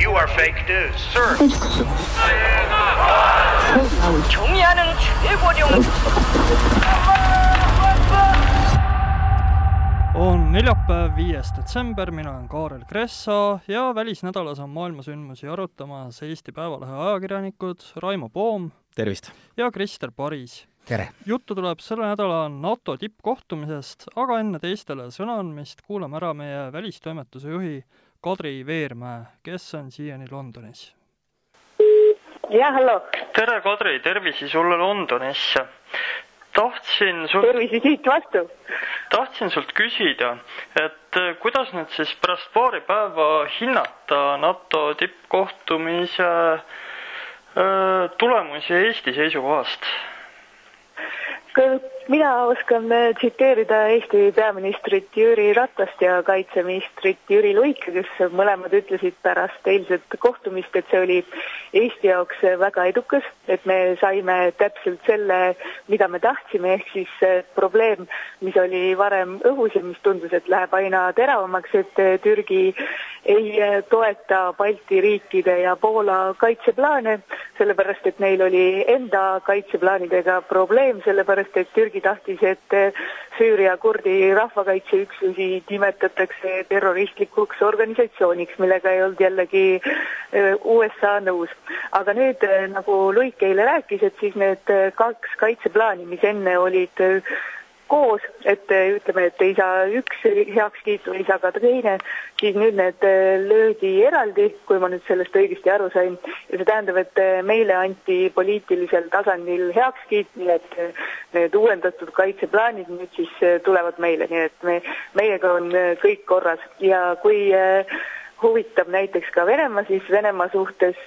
You are fake news, sir. 경의하는 최고령 on neljapäev, viies detsember, mina olen Kaarel Kressa ja välisnädalas on maailmasündmusi arutamas Eesti Päevalehe ajakirjanikud Raimo Poom tervist! ja Krister Paris. tere! juttu tuleb selle nädala NATO tippkohtumisest, aga enne teistele sõna andmist kuulame ära meie välistoimetuse juhi Kadri Veermäe, kes on siiani Londonis. jah, hallo. tere, Kadri, tervisi sulle Londonisse tahtsin sult... tervisi siit vastu. tahtsin sult küsida, et äh, kuidas nüüd siis pärast paari päeva hinnata NATO tippkohtumise äh, tulemusi Eesti seisukohast? Mina oskan äh, tsiteerida Eesti peaministrit Jüri Ratast ja kaitseministrit Jüri Luike, kes mõlemad ütlesid pärast eilset kohtumist, et see oli Eesti jaoks väga edukas, et me saime täpselt selle, mida me tahtsime, ehk siis probleem, mis oli varem õhus ja mis tundus, et läheb aina teravamaks, et Türgi ei toeta Balti riikide ja Poola kaitseplaane, sellepärast et neil oli enda kaitseplaanidega probleem, sellepärast et Türgi tahtis, et Süüria kurdi rahvakaitseüksusi nimetatakse terroristlikuks organisatsiooniks, millega ei olnud jällegi USA nõus. aga nüüd, nagu Luik eile rääkis, et siis need kaks kaitseplaani, mis enne olid koos, et ütleme, et ei saa üks heakskiitu, ei saa ka teine, siis nüüd need löödi eraldi, kui ma nüüd sellest õigesti aru sain. ja see tähendab, et meile anti poliitilisel tasandil heakskiit, nii et need uuendatud kaitseplaanid nüüd siis tulevad meile, nii et me, meiega on kõik korras ja kui huvitab näiteks ka Venemaa, siis Venemaa suhtes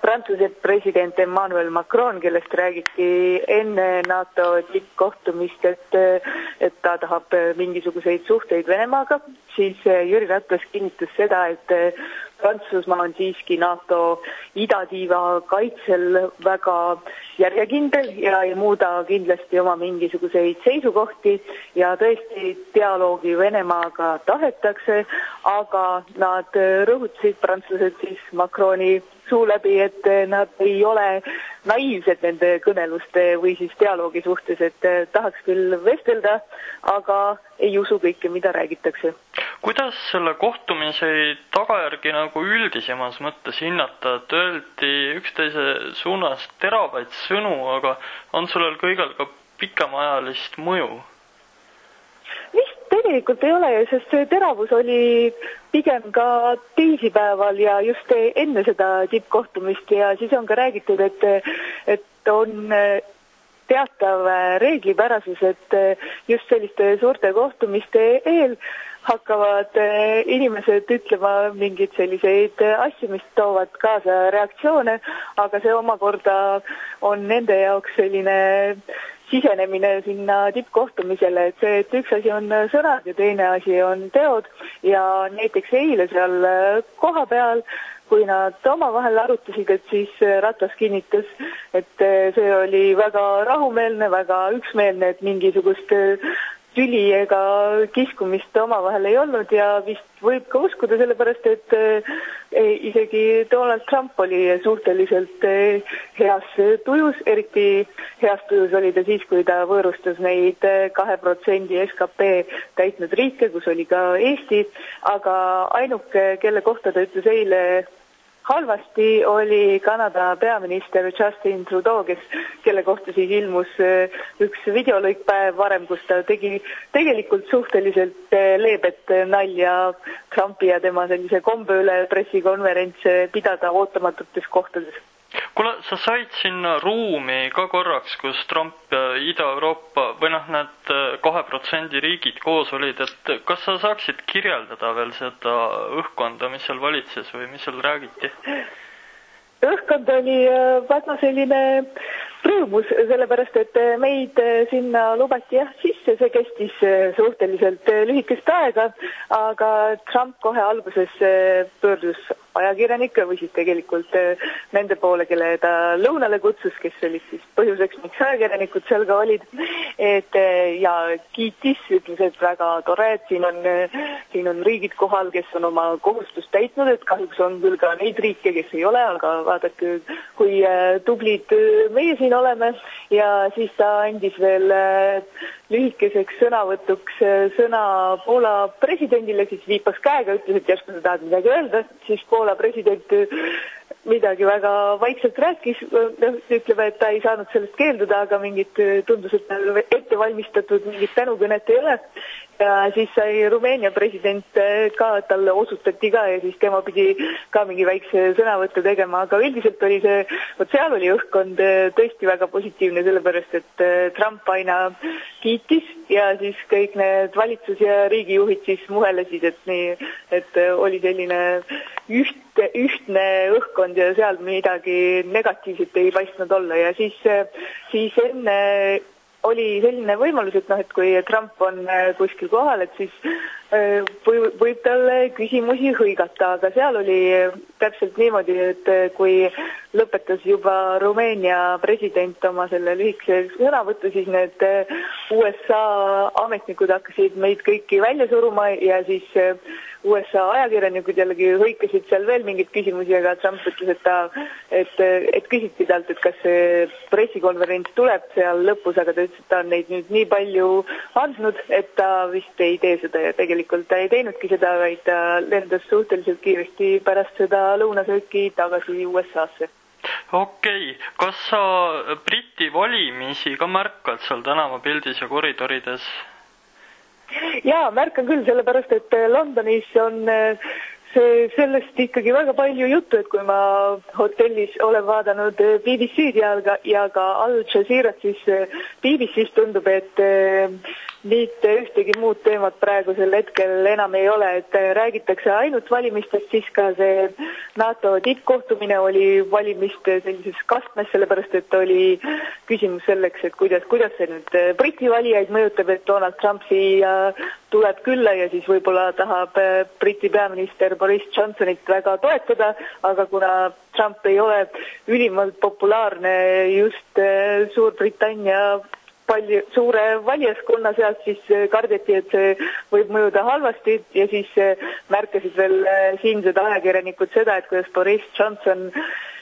Prantsuse president Emmanuel Macron, kellest räägiti enne NATO tippkohtumist, et, et ta tahab mingisuguseid suhteid Venemaaga, siis Jüri Ratas kinnitas seda, et Prantsusmaa on siiski NATO idatiiva kaitsel väga järjekindel ja ei muuda kindlasti oma mingisuguseid seisukohti ja tõesti dialoogi Venemaaga tahetakse, aga nad rõhutasid, prantslased siis Macroni suu läbi, et nad ei ole naiivsed nende kõneluste või siis dialoogi suhtes, et tahaks küll vestelda, aga ei usu kõike, mida räägitakse. kuidas selle kohtumise tagajärgi nagu üldisemas mõttes hinnata, et öeldi üksteise suunas teravaid sõnu, aga on sellel kõigel ka pikemaajalist mõju? vist tegelikult ei ole, sest see teravus oli pigem ka teisipäeval ja just enne seda tippkohtumist ja siis on ka räägitud, et, et on teatav reeglipärasus, et just selliste suurte kohtumiste eel hakkavad inimesed ütlema mingeid selliseid asju, mis toovad kaasa reaktsioone, aga see omakorda on nende jaoks selline sisenemine sinna tippkohtumisele, et see, et üks asi on sõnad ja teine asi on teod. Ja näiteks eile seal kohapeal kui nad omavahel arutasid, et siis Ratas kinnitas, et see oli väga rahumeelne, väga üksmeelne, et mingisugust tüli ega kiskumist omavahel ei olnud ja vist võib ka uskuda, sellepärast et isegi Donald Trump oli suhteliselt heas tujus, eriti heas tujus oli ta siis, kui ta võõrustas neid kahe protsendi skp täitnud riike, kus oli ka Eesti, aga ainuke, kelle kohta ta ütles eile halvasti, oli Kanada peaminister Justin Trudeau, kes, kelle kohta siis ilmus üks videolõik päev varem, kus ta tegi tegelikult suhteliselt leebet nalja Trumpi ja tema sellise kombe üle pressikonverentse pidada ootamatutes kohtades kuule, sa said sinna ruumi ka korraks, kus Trump ja Ida-Euroopa või noh, need kahe protsendi riigid koos olid, et kas sa saaksid kirjeldada veel seda õhkkonda, mis seal valitses või mis seal räägiti? õhkkond oli väga selline rõõmus, sellepärast et meid sinna lubati jah sisse, see kestis suhteliselt lühikest aega, aga Trump kohe alguses pöördus ajakirjanikke või siis tegelikult nende poole, kelle ta lõunale kutsus, kes olid siis põhjuseks, miks ajakirjanikud seal ka olid. et ja kiitis, ütles, et väga tore, et siin on, siin on riigid kohal, kes on oma kohustust täitnud, et kahjuks on küll ka neid riike, kes ei ole, aga vaadake, kui tublid meie siin oleme ja siis ta andis veel lühikeseks sõnavõtuks sõna Poola presidendile, siis viipas käega, ütles, et järsku sa tahad midagi öelda, siis Poola president midagi väga vaikselt rääkis, noh, ütleme, et ta ei saanud sellest keelduda, aga mingit, tundus, et tal ette valmistatud mingit tänukõnet ei ole. Ja siis sai Rumeenia president ka, talle osutati ka ja siis tema pidi ka mingi väikse sõnavõttu tegema, aga üldiselt oli see, vot seal oli õhkkond tõesti väga positiivne, sellepärast et Trump aina kiitis ja siis kõik need valitsus- ja riigijuhid siis muhelesid, et nii, et oli selline üht ühtne õhkkond ja seal midagi negatiivset ei paistnud olla. Ja siis, siis enne oli selline võimalus, et noh, et kui Trump on kuskil kohal, et siis äh, võib, võib talle küsimusi hõigata, aga seal oli täpselt niimoodi, et kui lõpetas juba Rumeenia president oma selle lühikese sõnavõtu, siis need USA ametnikud hakkasid meid kõiki välja suruma ja siis USA ajakirjanikud jällegi hõikasid seal veel mingeid küsimusi, aga Trump ütles, et ta, et, et küsiti talt, et kas see pressikonverents tuleb seal lõpus, aga ta ütles, et ta on neid nüüd nii palju andnud, et ta vist ei tee seda ja tegelikult ta ei teinudki seda, vaid ta lendas suhteliselt kiiresti pärast seda lõunasööki tagasi USA-sse okei okay., kas sa Briti valimisi ka märkad seal tänavapildis ja koridorides? jaa, märkan küll, sellepärast et äh, Londonis on äh, see, sellest ikkagi väga palju juttu, et kui ma hotellis olen vaadanud äh, BBC-d ja ka, ja ka Al Jazeerat, siis BBC-s tundub, et mitte ühtegi muud teemat praegusel hetkel enam ei ole, et räägitakse ainult valimistest, siis ka see NATO tippkohtumine oli valimiste sellises kastmes, sellepärast et oli küsimus selleks, et kuidas, kuidas see nüüd Briti valijaid mõjutab, et Donald Trump siia tuleb külla ja siis võib-olla tahab Briti peaminister Boris Johnsonit väga toetada, aga kuna Trump ei ole ülimalt populaarne just Suurbritannia palju, suure valijaskonna seas, siis äh, kardeti, et see võib mõjuda halvasti ja siis äh, märkasid veel äh, siinsed ajakirjanikud seda, et kuidas Boris Johnson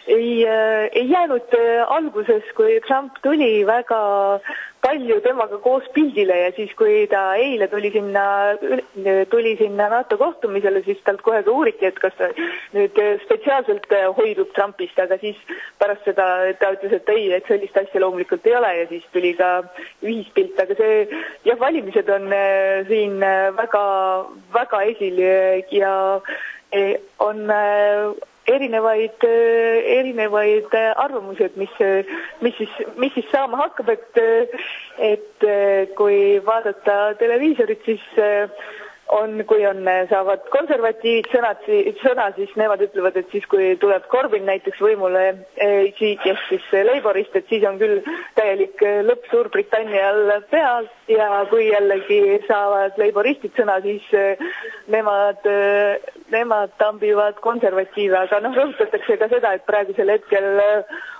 ei, ei jäänud alguses, kui Trump tuli, väga palju temaga koos pildile ja siis, kui ta eile tuli sinna, tuli sinna NATO kohtumisele, siis talt kohe ka uuriti, et kas ta nüüd spetsiaalselt hoidub Trumpist, aga siis pärast seda ta ütles, et ei, et sellist asja loomulikult ei ole ja siis tuli ka ühispilt, aga see jah, valimised on äh, siin äh, väga, väga esil ja äh, on erinevaid, erinevaid arvamusi, et mis, mis siis, mis siis saama hakkab, et, et kui vaadata televiisorit, siis on, kui on, saavad konservatiivid sõnad, sõna, siis nemad ütlevad, et siis, kui tuleb Corbyn näiteks võimule, eh, kes siis Labourist, et siis on küll täielik eh, lõpp Suurbritannial peal. Ja kui jällegi saavad Labouristid sõna, siis eh, nemad, nemad tambivad konservatiive, aga noh, rõhutatakse ka seda, et praegusel hetkel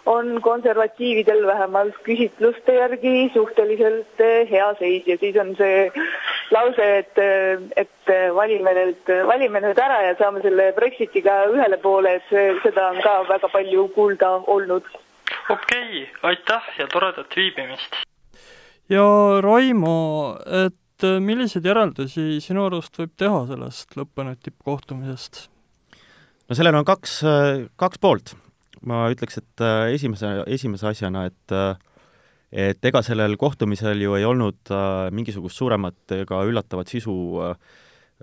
on konservatiividel vähemalt küsitluste järgi suhteliselt hea seis. Ja siis on see lause, et, et valime nüüd, valime nüüd ära ja saame selle Brexitiga ühele poole, et see, seda on ka väga palju kuulda olnud. okei okay,, aitäh ja toredat viibimist! ja Raimo, et milliseid järeldusi sinu arust võib teha sellest lõppenud tippkohtumisest? no sellel on kaks, kaks poolt. ma ütleks, et esimese, esimese asjana, et et ega sellel kohtumisel ju ei olnud äh, mingisugust suuremat ega üllatavat sisu äh,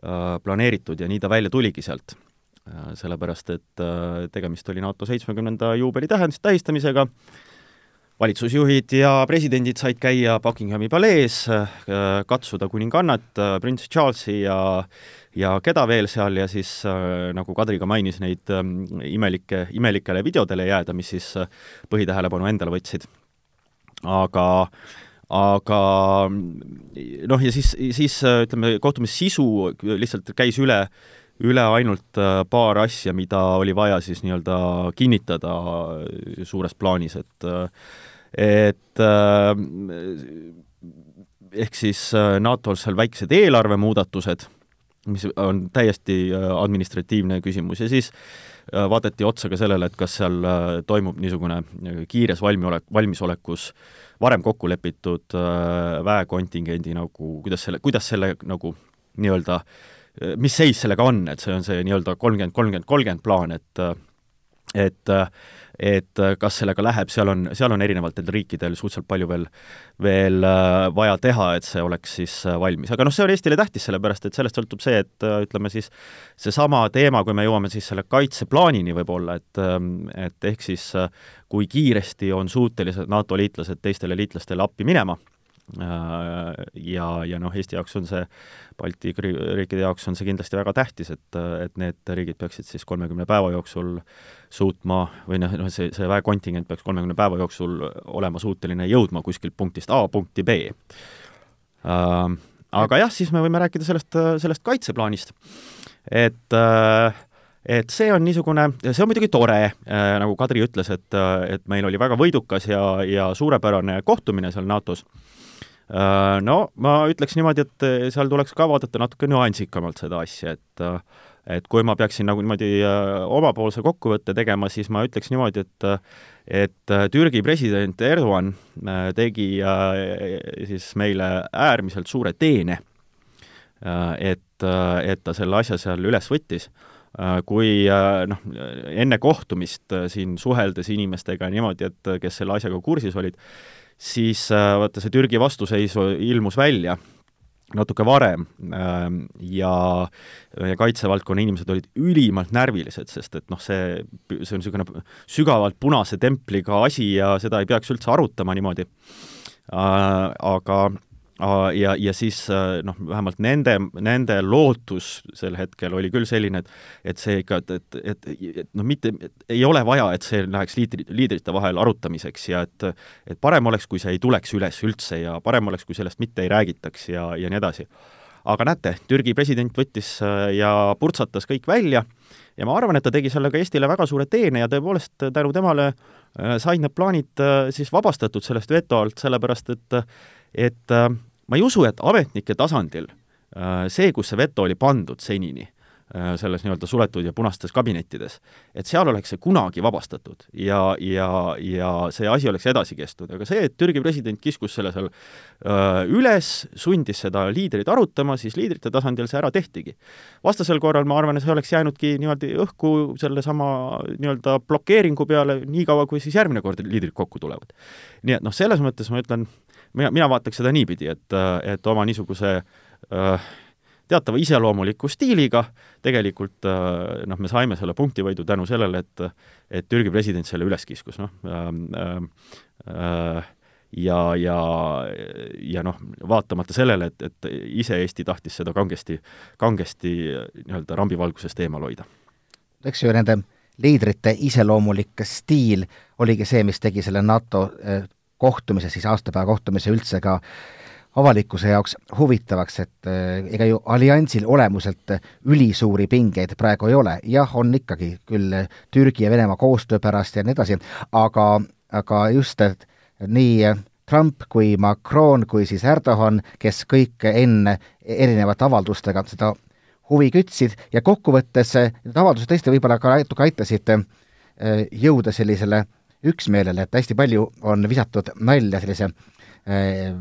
äh, planeeritud ja nii ta välja tuligi sealt äh,. Sellepärast, et äh, tegemist oli NATO seitsmekümnenda juubeli tähendus, tähistamisega, valitsusjuhid ja presidendid said käia Buckinghami palees äh,, katsuda kuningannat äh,, prints Charlesi ja ja keda veel seal ja siis äh, nagu Kadri ka mainis, neid äh, imelikke, imelikele videodele jääda, mis siis äh, põhitähelepanu endale võtsid aga aga noh, ja siis, siis ütleme, kohtumise sisu lihtsalt käis üle, üle ainult paar asja, mida oli vaja siis nii-öelda kinnitada suures plaanis, et et ehk siis NATO-l seal väiksed eelarvemuudatused, mis on täiesti administratiivne küsimus. Ja siis vaadati otsa ka sellele, et kas seal toimub niisugune kiires valmiolek, valmisolekus varem kokku lepitud äh, väekontingendi nagu, kuidas selle, kuidas selle nagu nii-öelda, äh, mis seis sellega on, et see on see nii-öelda kolmkümmend, kolmkümmend, kolmkümmend plaan, et et et kas sellega läheb, seal on, seal on erinevatel riikidel suhteliselt palju veel, veel äh, vaja teha, et see oleks siis valmis. aga noh, see on Eestile tähtis, sellepärast et sellest sõltub see, et ütleme siis seesama teema, kui me jõuame siis selle kaitseplaanini võib-olla, et et ehk siis kui kiiresti on suutelised NATO liitlased teistele liitlastele appi minema äh, ja, ja noh, Eesti jaoks on see, Balti riikide jaoks on see kindlasti väga tähtis, et, et need riigid peaksid siis kolmekümne päeva jooksul suutma või noh, noh see, see väekontingent peaks kolmekümne päeva jooksul olema suuteline jõudma kuskilt punktist A punkti B äh,. Aga jah, siis me võime rääkida sellest, sellest kaitseplaanist, et äh, et see on niisugune, see on muidugi tore äh,, nagu Kadri ütles, et, et meil oli väga võidukas ja, ja suurepärane kohtumine seal NATO-s äh,. No ma ütleks niimoodi, et seal tuleks ka vaadata natuke nüansikamalt seda asja, et et kui ma peaksin nagu niimoodi äh, omapoolse kokkuvõtte tegema, siis ma ütleks niimoodi, et et Türgi president Erdogan äh, tegi äh, siis meile äärmiselt suure teene, et, et ta selle asja seal üles võttis. Äh, kui äh, noh, enne kohtumist äh, siin suheldes inimestega niimoodi, et kes selle asjaga kursis olid, siis vaata, see Türgi vastuseis ilmus välja natuke varem ja, ja kaitsevaldkonna inimesed olid ülimalt närvilised, sest et noh, see, see on niisugune sügavalt punase templiga asi ja seda ei peaks üldse arutama niimoodi. Aga ja, ja siis äh, noh, vähemalt nende, nende lootus sel hetkel oli küll selline, et et see ikka, et, et, et, et noh, mitte, ei ole vaja, et see läheks liidri, liidrite vahel arutamiseks ja et et parem oleks, kui see ei tuleks üles üldse ja parem oleks, kui sellest mitte ei räägitaks ja, ja nii edasi. aga näete, Türgi president võttis äh, ja purtsatas kõik välja ja ma arvan, et ta tegi sellega Eestile väga suure teene ja tõepoolest tänu temale äh, said need plaanid siis vabastatud sellest veto alt, sellepärast et et äh, ma ei usu, et ametnike tasandil äh, see, kus see veto oli pandud senini, äh, selles nii-öelda suletud ja punastes kabinettides, et seal oleks see kunagi vabastatud ja, ja, ja see asi oleks edasi kestnud, aga see, et Türgi president kiskus selle seal öö, üles, sundis seda liidrit arutama, siis liidrite tasandil see ära tehtigi. vastasel korral ma arvan, et see oleks jäänudki niimoodi õhku sellesama nii-öelda blokeeringu peale, niikaua kui siis järgmine kord liidrid kokku tulevad. nii et noh, selles mõttes ma ütlen, mina, mina vaataks seda niipidi, et, et oma niisuguse äh, teatava iseloomuliku stiiliga tegelikult äh, noh, me saime selle punktivõidu tänu sellele, et et Türgi president selle üles kiskus, noh äh, äh, ja, ja, ja noh, vaatamata sellele, et, et ise Eesti tahtis seda kangesti, kangesti nii-öelda rambivalgusest eemal hoida. eks ju, nende liidrite iseloomulik stiil oligi see, mis tegi selle NATO kohtumise, siis aastapäeva kohtumise üldse ka avalikkuse jaoks huvitavaks, et äh, ega ju alliansil olemuselt ülisuuri pingeid praegu ei ole, jah, on ikkagi küll Türgi ja Venemaa koostöö pärast ja nii edasi, aga, aga just, et nii Trump kui Macron kui siis Erdogan, kes kõik enne erinevate avaldustega seda huvi kütsid ja kokkuvõttes need avaldused tõesti võib-olla ka natuke aitasid äh, jõuda sellisele üksmeelele, et hästi palju on visatud nalja sellise äh,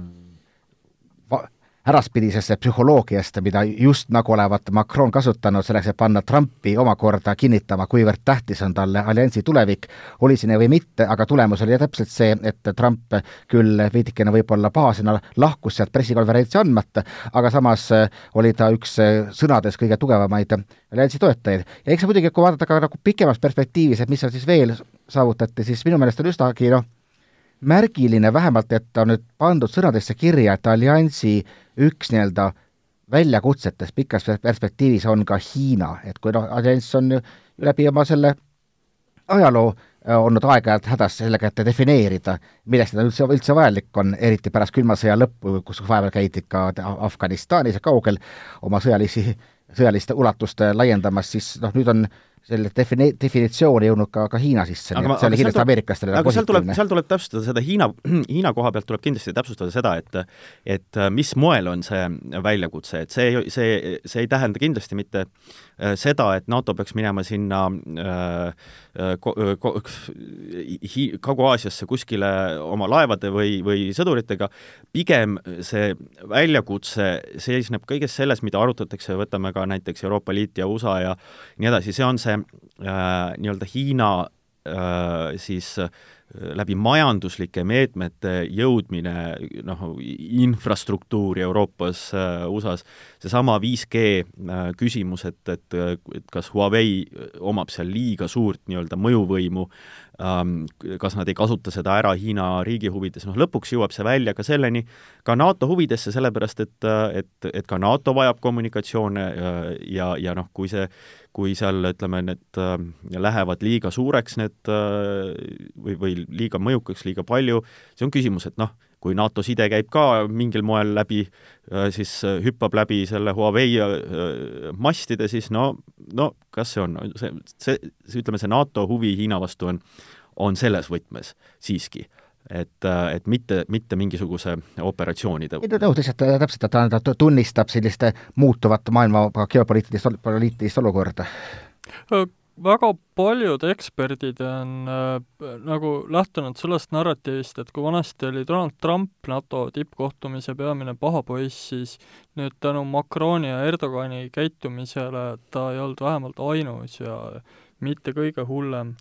äraspidisesse psühholoogiasse, mida just nagu olevat Macron kasutanud selleks, et panna Trumpi omakorda kinnitama, kuivõrd tähtis on talle alliansi tulevik, oli see nii või mitte, aga tulemus oli täpselt see, et Trump küll veidikene võib-olla pahasena lahkus sealt pressikonverentsi andmata, aga samas oli ta üks sõnades kõige tugevamaid alliansi toetajaid. ja eks muidugi, kui vaadata ka nagu pikemas perspektiivis, et mis seal siis veel saavutati, siis minu meelest on üsnagi noh, märgiline vähemalt, et on nüüd pandud sõnadesse kirja, et alliansi üks nii-öelda väljakutsetest pikas perspektiivis on ka Hiina, et kui noh, allianss on läbi oma selle ajaloo äh, olnud aeg-ajalt hädas sellega, et defineerida, milleks ta üldse, üldse vajalik on, eriti pärast külma sõja lõppu, kus vahepeal käidi ka Afganistanis ja kaugel oma sõjalisi sõjalist ulatust laiendamas, siis noh, nüüd on selle defini-, definitsiooni jõudnud ka, ka Hiina sisse, nii et see oli kindlasti ameeriklastele aga seal tuleb, seal tuleb täpsustada seda Hiina, Hiina koha pealt tuleb kindlasti täpsustada seda, et et äh, mis moel on see väljakutse, et see, see, see ei tähenda kindlasti mitte äh, seda, et NATO peaks minema sinna äh, ko-, ko-, Kagu-Aasiasse kuskile oma laevade või, või sõduritega, pigem see väljakutse seisneb kõiges selles, mida arutatakse, võtame ka näiteks Euroopa Liit ja USA ja nii edasi, see on see äh, nii-öelda Hiina äh, siis äh, läbi majanduslike meetmete jõudmine noh, infrastruktuuri Euroopas äh,, USA-s, seesama 5G äh, küsimus, et, et, et kas Huawei omab seal liiga suurt nii-öelda mõjuvõimu ähm,, kas nad ei kasuta seda ära Hiina riigi huvides, noh lõpuks jõuab see välja ka selleni, ka NATO huvidesse, sellepärast et, et, et ka NATO vajab kommunikatsioone ja, ja, noh, kui see kui seal ütleme, need äh, lähevad liiga suureks, need äh, või, või liiga mõjukaks, liiga palju, see on küsimus, et noh, kui NATO side käib ka mingil moel läbi, äh, siis hüppab läbi selle Huawei mastide, siis no, no kas see on, see, see, ütleme, see NATO huvi Hiina vastu on, on selles võtmes siiski et, et mitte, mitte mingisuguse operatsioonide ei no lihtsalt täpselt, et ta, ta tunnistab sellist muutuvat maailma geopoliitilist, poliitilist olukorda. Väga paljud eksperdid on äh, nagu lähtunud sellest narratiivist, et kui vanasti oli Donald Trump NATO tippkohtumise peamine pahapoiss, siis nüüd tänu Macroni ja Erdogani käitumisele ta ei olnud vähemalt ainus ja mitte kõige hullem.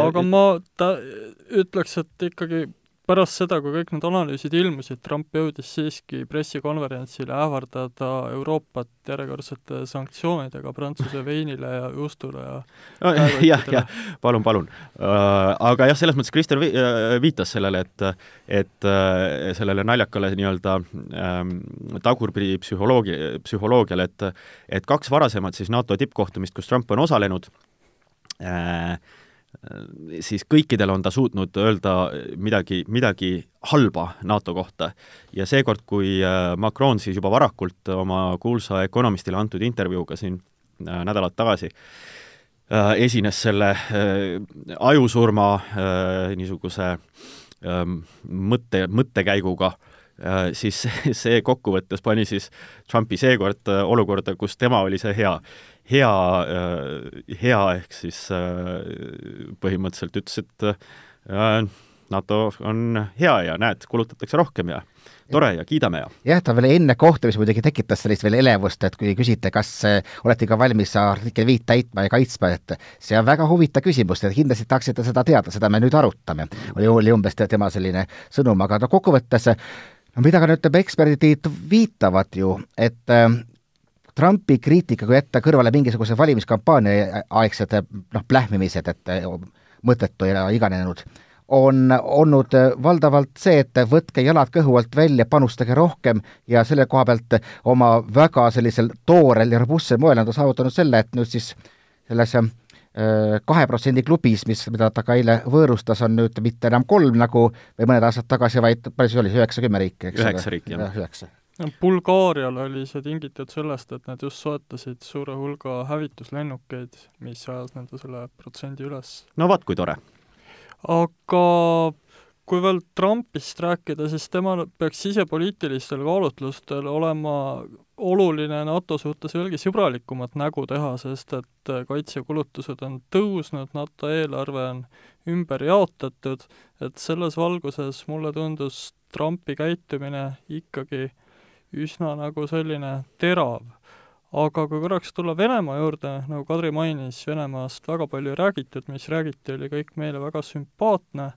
aga ma ta-, ütleks, et ikkagi pärast seda, kui kõik need analüüsid ilmusid, Trump jõudis siiski pressikonverentsile ähvardada Euroopat järjekordsete sanktsioonidega Prantsuse veinile ja juustule ja no, jah, jah, palun, palun uh,. Aga jah, selles mõttes Krister vi uh, viitas sellele, et et uh, sellele naljakale nii-öelda um, tagurpidi psühholoogi, psühholoogiale, et et kaks varasemat siis NATO tippkohtumist, kus Trump on osalenud, Äh, siis kõikidel on ta suutnud öelda midagi, midagi halba NATO kohta. ja seekord, kui äh, Macron siis juba varakult oma kuulsa Economistile antud intervjuuga siin äh, nädalad tagasi esines selle ajusurma niisuguse ähm, mõtte, mõttekäiguga, siis see kokkuvõttes pani siis Trumpi seekord olukorda, kus tema oli see hea hea, äh, hea, ehk siis äh, põhimõtteliselt ütles, et äh, NATO on hea ja näed, kulutatakse rohkem ja tore ja kiidame ja. jah, ta veel enne kohtumist muidugi tekitas sellist veel elevust, et kui küsite, kas olete ka valmis artikkel viit täitma ja kaitsma, et see on väga huvitav küsimus, et kindlasti tahaksite seda teada, seda me nüüd arutame. oli, oli umbes tema selline sõnum, aga no kokkuvõttes mida ka nüüd eksperdid viitavad ju, et Trumpi kriitika, kui jätta kõrvale mingisuguse valimiskampaania aegsed noh, plähmimised, et mõttetu ja iganenud, on olnud valdavalt see, et võtke jalad kõhu alt välja, panustage rohkem ja selle koha pealt oma väga sellisel toorel ja robustsel moel on ta saavutanud selle, et nüüd siis selles äh, kahe protsendi klubis, mis, mida ta ka eile võõrustas, on nüüd mitte enam kolm nagu või mõned aastad tagasi, vaid palju see oli, üheksa, kümme riiki, eks ole? üheksa riiki, jah. üheksa Bulgaarial oli see tingitud sellest, et nad just soetasid suure hulga hävituslennukeid, mis ajas nende selle protsendi üles. no vot, kui tore! aga kui veel Trumpist rääkida, siis temal peaks sisepoliitilistel kaalutlustel olema oluline NATO suhtes veelgi sõbralikumat nägu teha, sest et kaitsekulutused on tõusnud, NATO eelarve on ümber jaotatud, et selles valguses mulle tundus Trumpi käitumine ikkagi äh, üsna nagu selline terav. aga kui korraks tulla Venemaa juurde, nagu Kadri mainis, Venemaast väga palju ei räägitud, mis räägiti, oli kõik meile väga sümpaatne,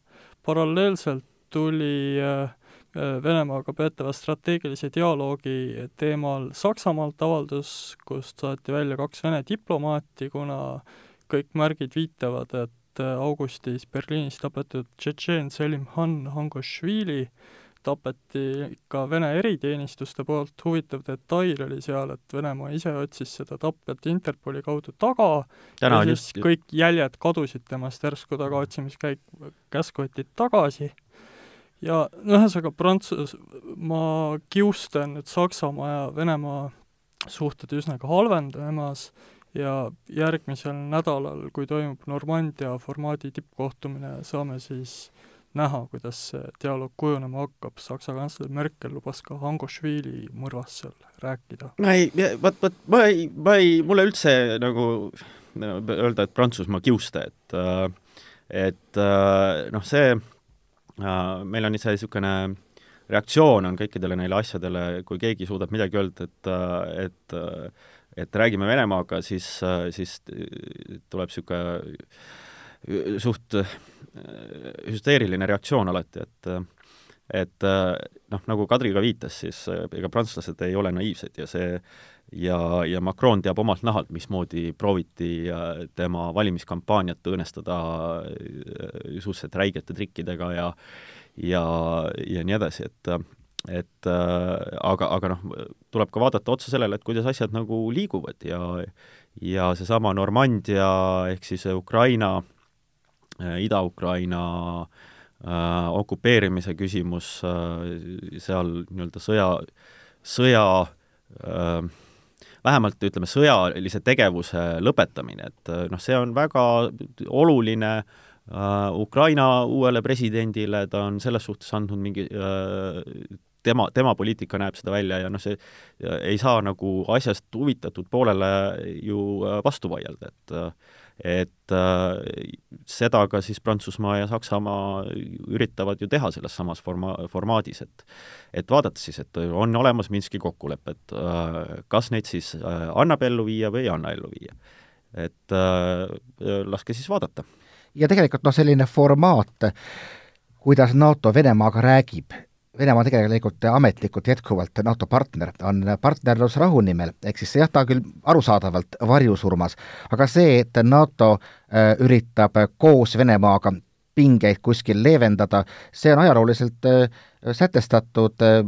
paralleelselt tuli äh, äh, Venemaaga peetava strateegilise dialoogi teemal Saksamaalt avaldus, kust saati välja kaks Vene diplomaati, kuna kõik märgid viitavad, et äh, augustis Berliinis tapetud tšetšeen Selim Han Hangošvili tapeti ka Vene eriteenistuste poolt, huvitav detail oli seal, et Venemaa ise otsis seda tapjat Interpoli kaudu taga Täna ja siis just... kõik jäljed kadusid temast, järsku tagaotsimiskäik, käsk võeti tagasi ja ühesõnaga Prantsusmaa kiuste on nüüd Saksamaa ja Venemaa suhted üsnagi halvenemas ja järgmisel nädalal, kui toimub Normandia formaadi tippkohtumine, saame siis näha, kuidas see dialoog kujunema hakkab, Saksa kantsler Merkel lubas ka Hangošvili mõrvast seal rääkida. ma ei, vot, vot ma ei, ma ei, mulle üldse nagu no, öelda, et Prantsusmaa kiuste, et et noh, see, meil on see niisugune reaktsioon on kõikidele neile asjadele, kui keegi suudab midagi öelda, et, et et räägime Venemaaga, siis, siis tuleb niisugune suht hüsteeriline reaktsioon alati, et et noh, nagu Kadri ka viitas, siis ega prantslased ei ole naiivsed ja see ja, ja Macron teab omalt nahalt, mismoodi prooviti tema valimiskampaaniat õõnestada suhteliselt räigete trikkidega ja ja, ja nii edasi, et et aga, aga noh, tuleb ka vaadata otsa sellele, et kuidas asjad nagu liiguvad ja ja seesama Normandia ehk siis Ukraina, Ida-Ukraina äh, okupeerimise küsimus äh, seal nii-öelda sõja, sõja äh, vähemalt ütleme, sõjalise tegevuse lõpetamine, et noh, see on väga oluline äh, Äh, Ukraina uuele presidendile, ta on selles suhtes andnud mingi äh, tema, tema poliitika näeb seda välja ja noh, see ei saa nagu asjast huvitatud poolele ju äh, vastu vaielda, et et seda ka siis Prantsusmaa ja Saksamaa üritavad ju teha selles samas forma-, formaadis, et et vaadata siis, et on olemas Minski kokkulepped, kas neid siis annab ellu viia või ei anna ellu viia. et laske siis vaadata ja tegelikult noh, selline formaat, kuidas NATO Venemaaga räägib, Venemaa tegelikult ametlikult jätkuvalt NATO partner, on partnerlus rahu nimel, ehk siis jah, ta küll arusaadavalt varjusurmas, aga see, et NATO äh, üritab koos Venemaaga pingeid kuskil leevendada, see on ajalooliselt äh, sätestatud äh,,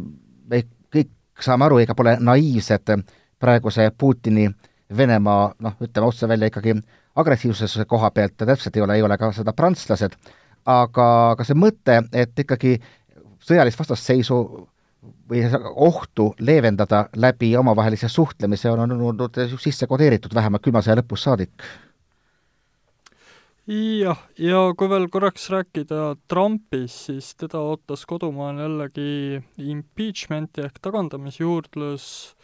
me kõik saame aru, ega pole naiivsed praeguse Putini Venemaa noh, ütleme otse välja ikkagi agressiivsuse koha pealt täpselt ei ole, ei ole ka seda prantslased, aga, aga see mõte, et ikkagi sõjalist vastasseisu või ohtu leevendada läbi omavahelise suhtlemise on olnud sisse kodeeritud vähemalt külma sõja lõpust saadik. jah, ja kui veel korraks rääkida Trumpist, siis teda ootas kodumaal jällegi impeachment'i ehk tagandamisjuurdlus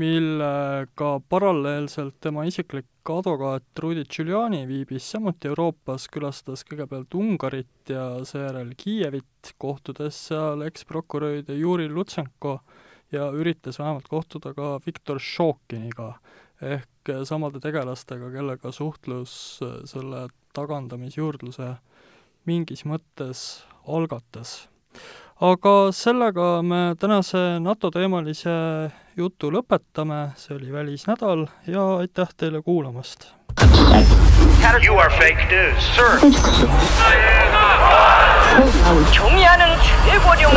millega paralleelselt tema isiklik advokaat Rudy Giuliani viibis samuti Euroopas, külastas kõigepealt Ungarit ja seejärel Kiievit, kohtudes seal eksprokuröride Juri Lutsenko ja üritas vähemalt kohtuda ka Viktor Šokiniga ehk samade tegelastega, kellega suhtlus selle tagandamisjuurdluse mingis mõttes algatas. Aga sellega me tänase NATO teemalise jutu lõpetame, see oli välisnädal ja aitäh teile kuulamast! You are fake news, sir. 종이하는 최고령.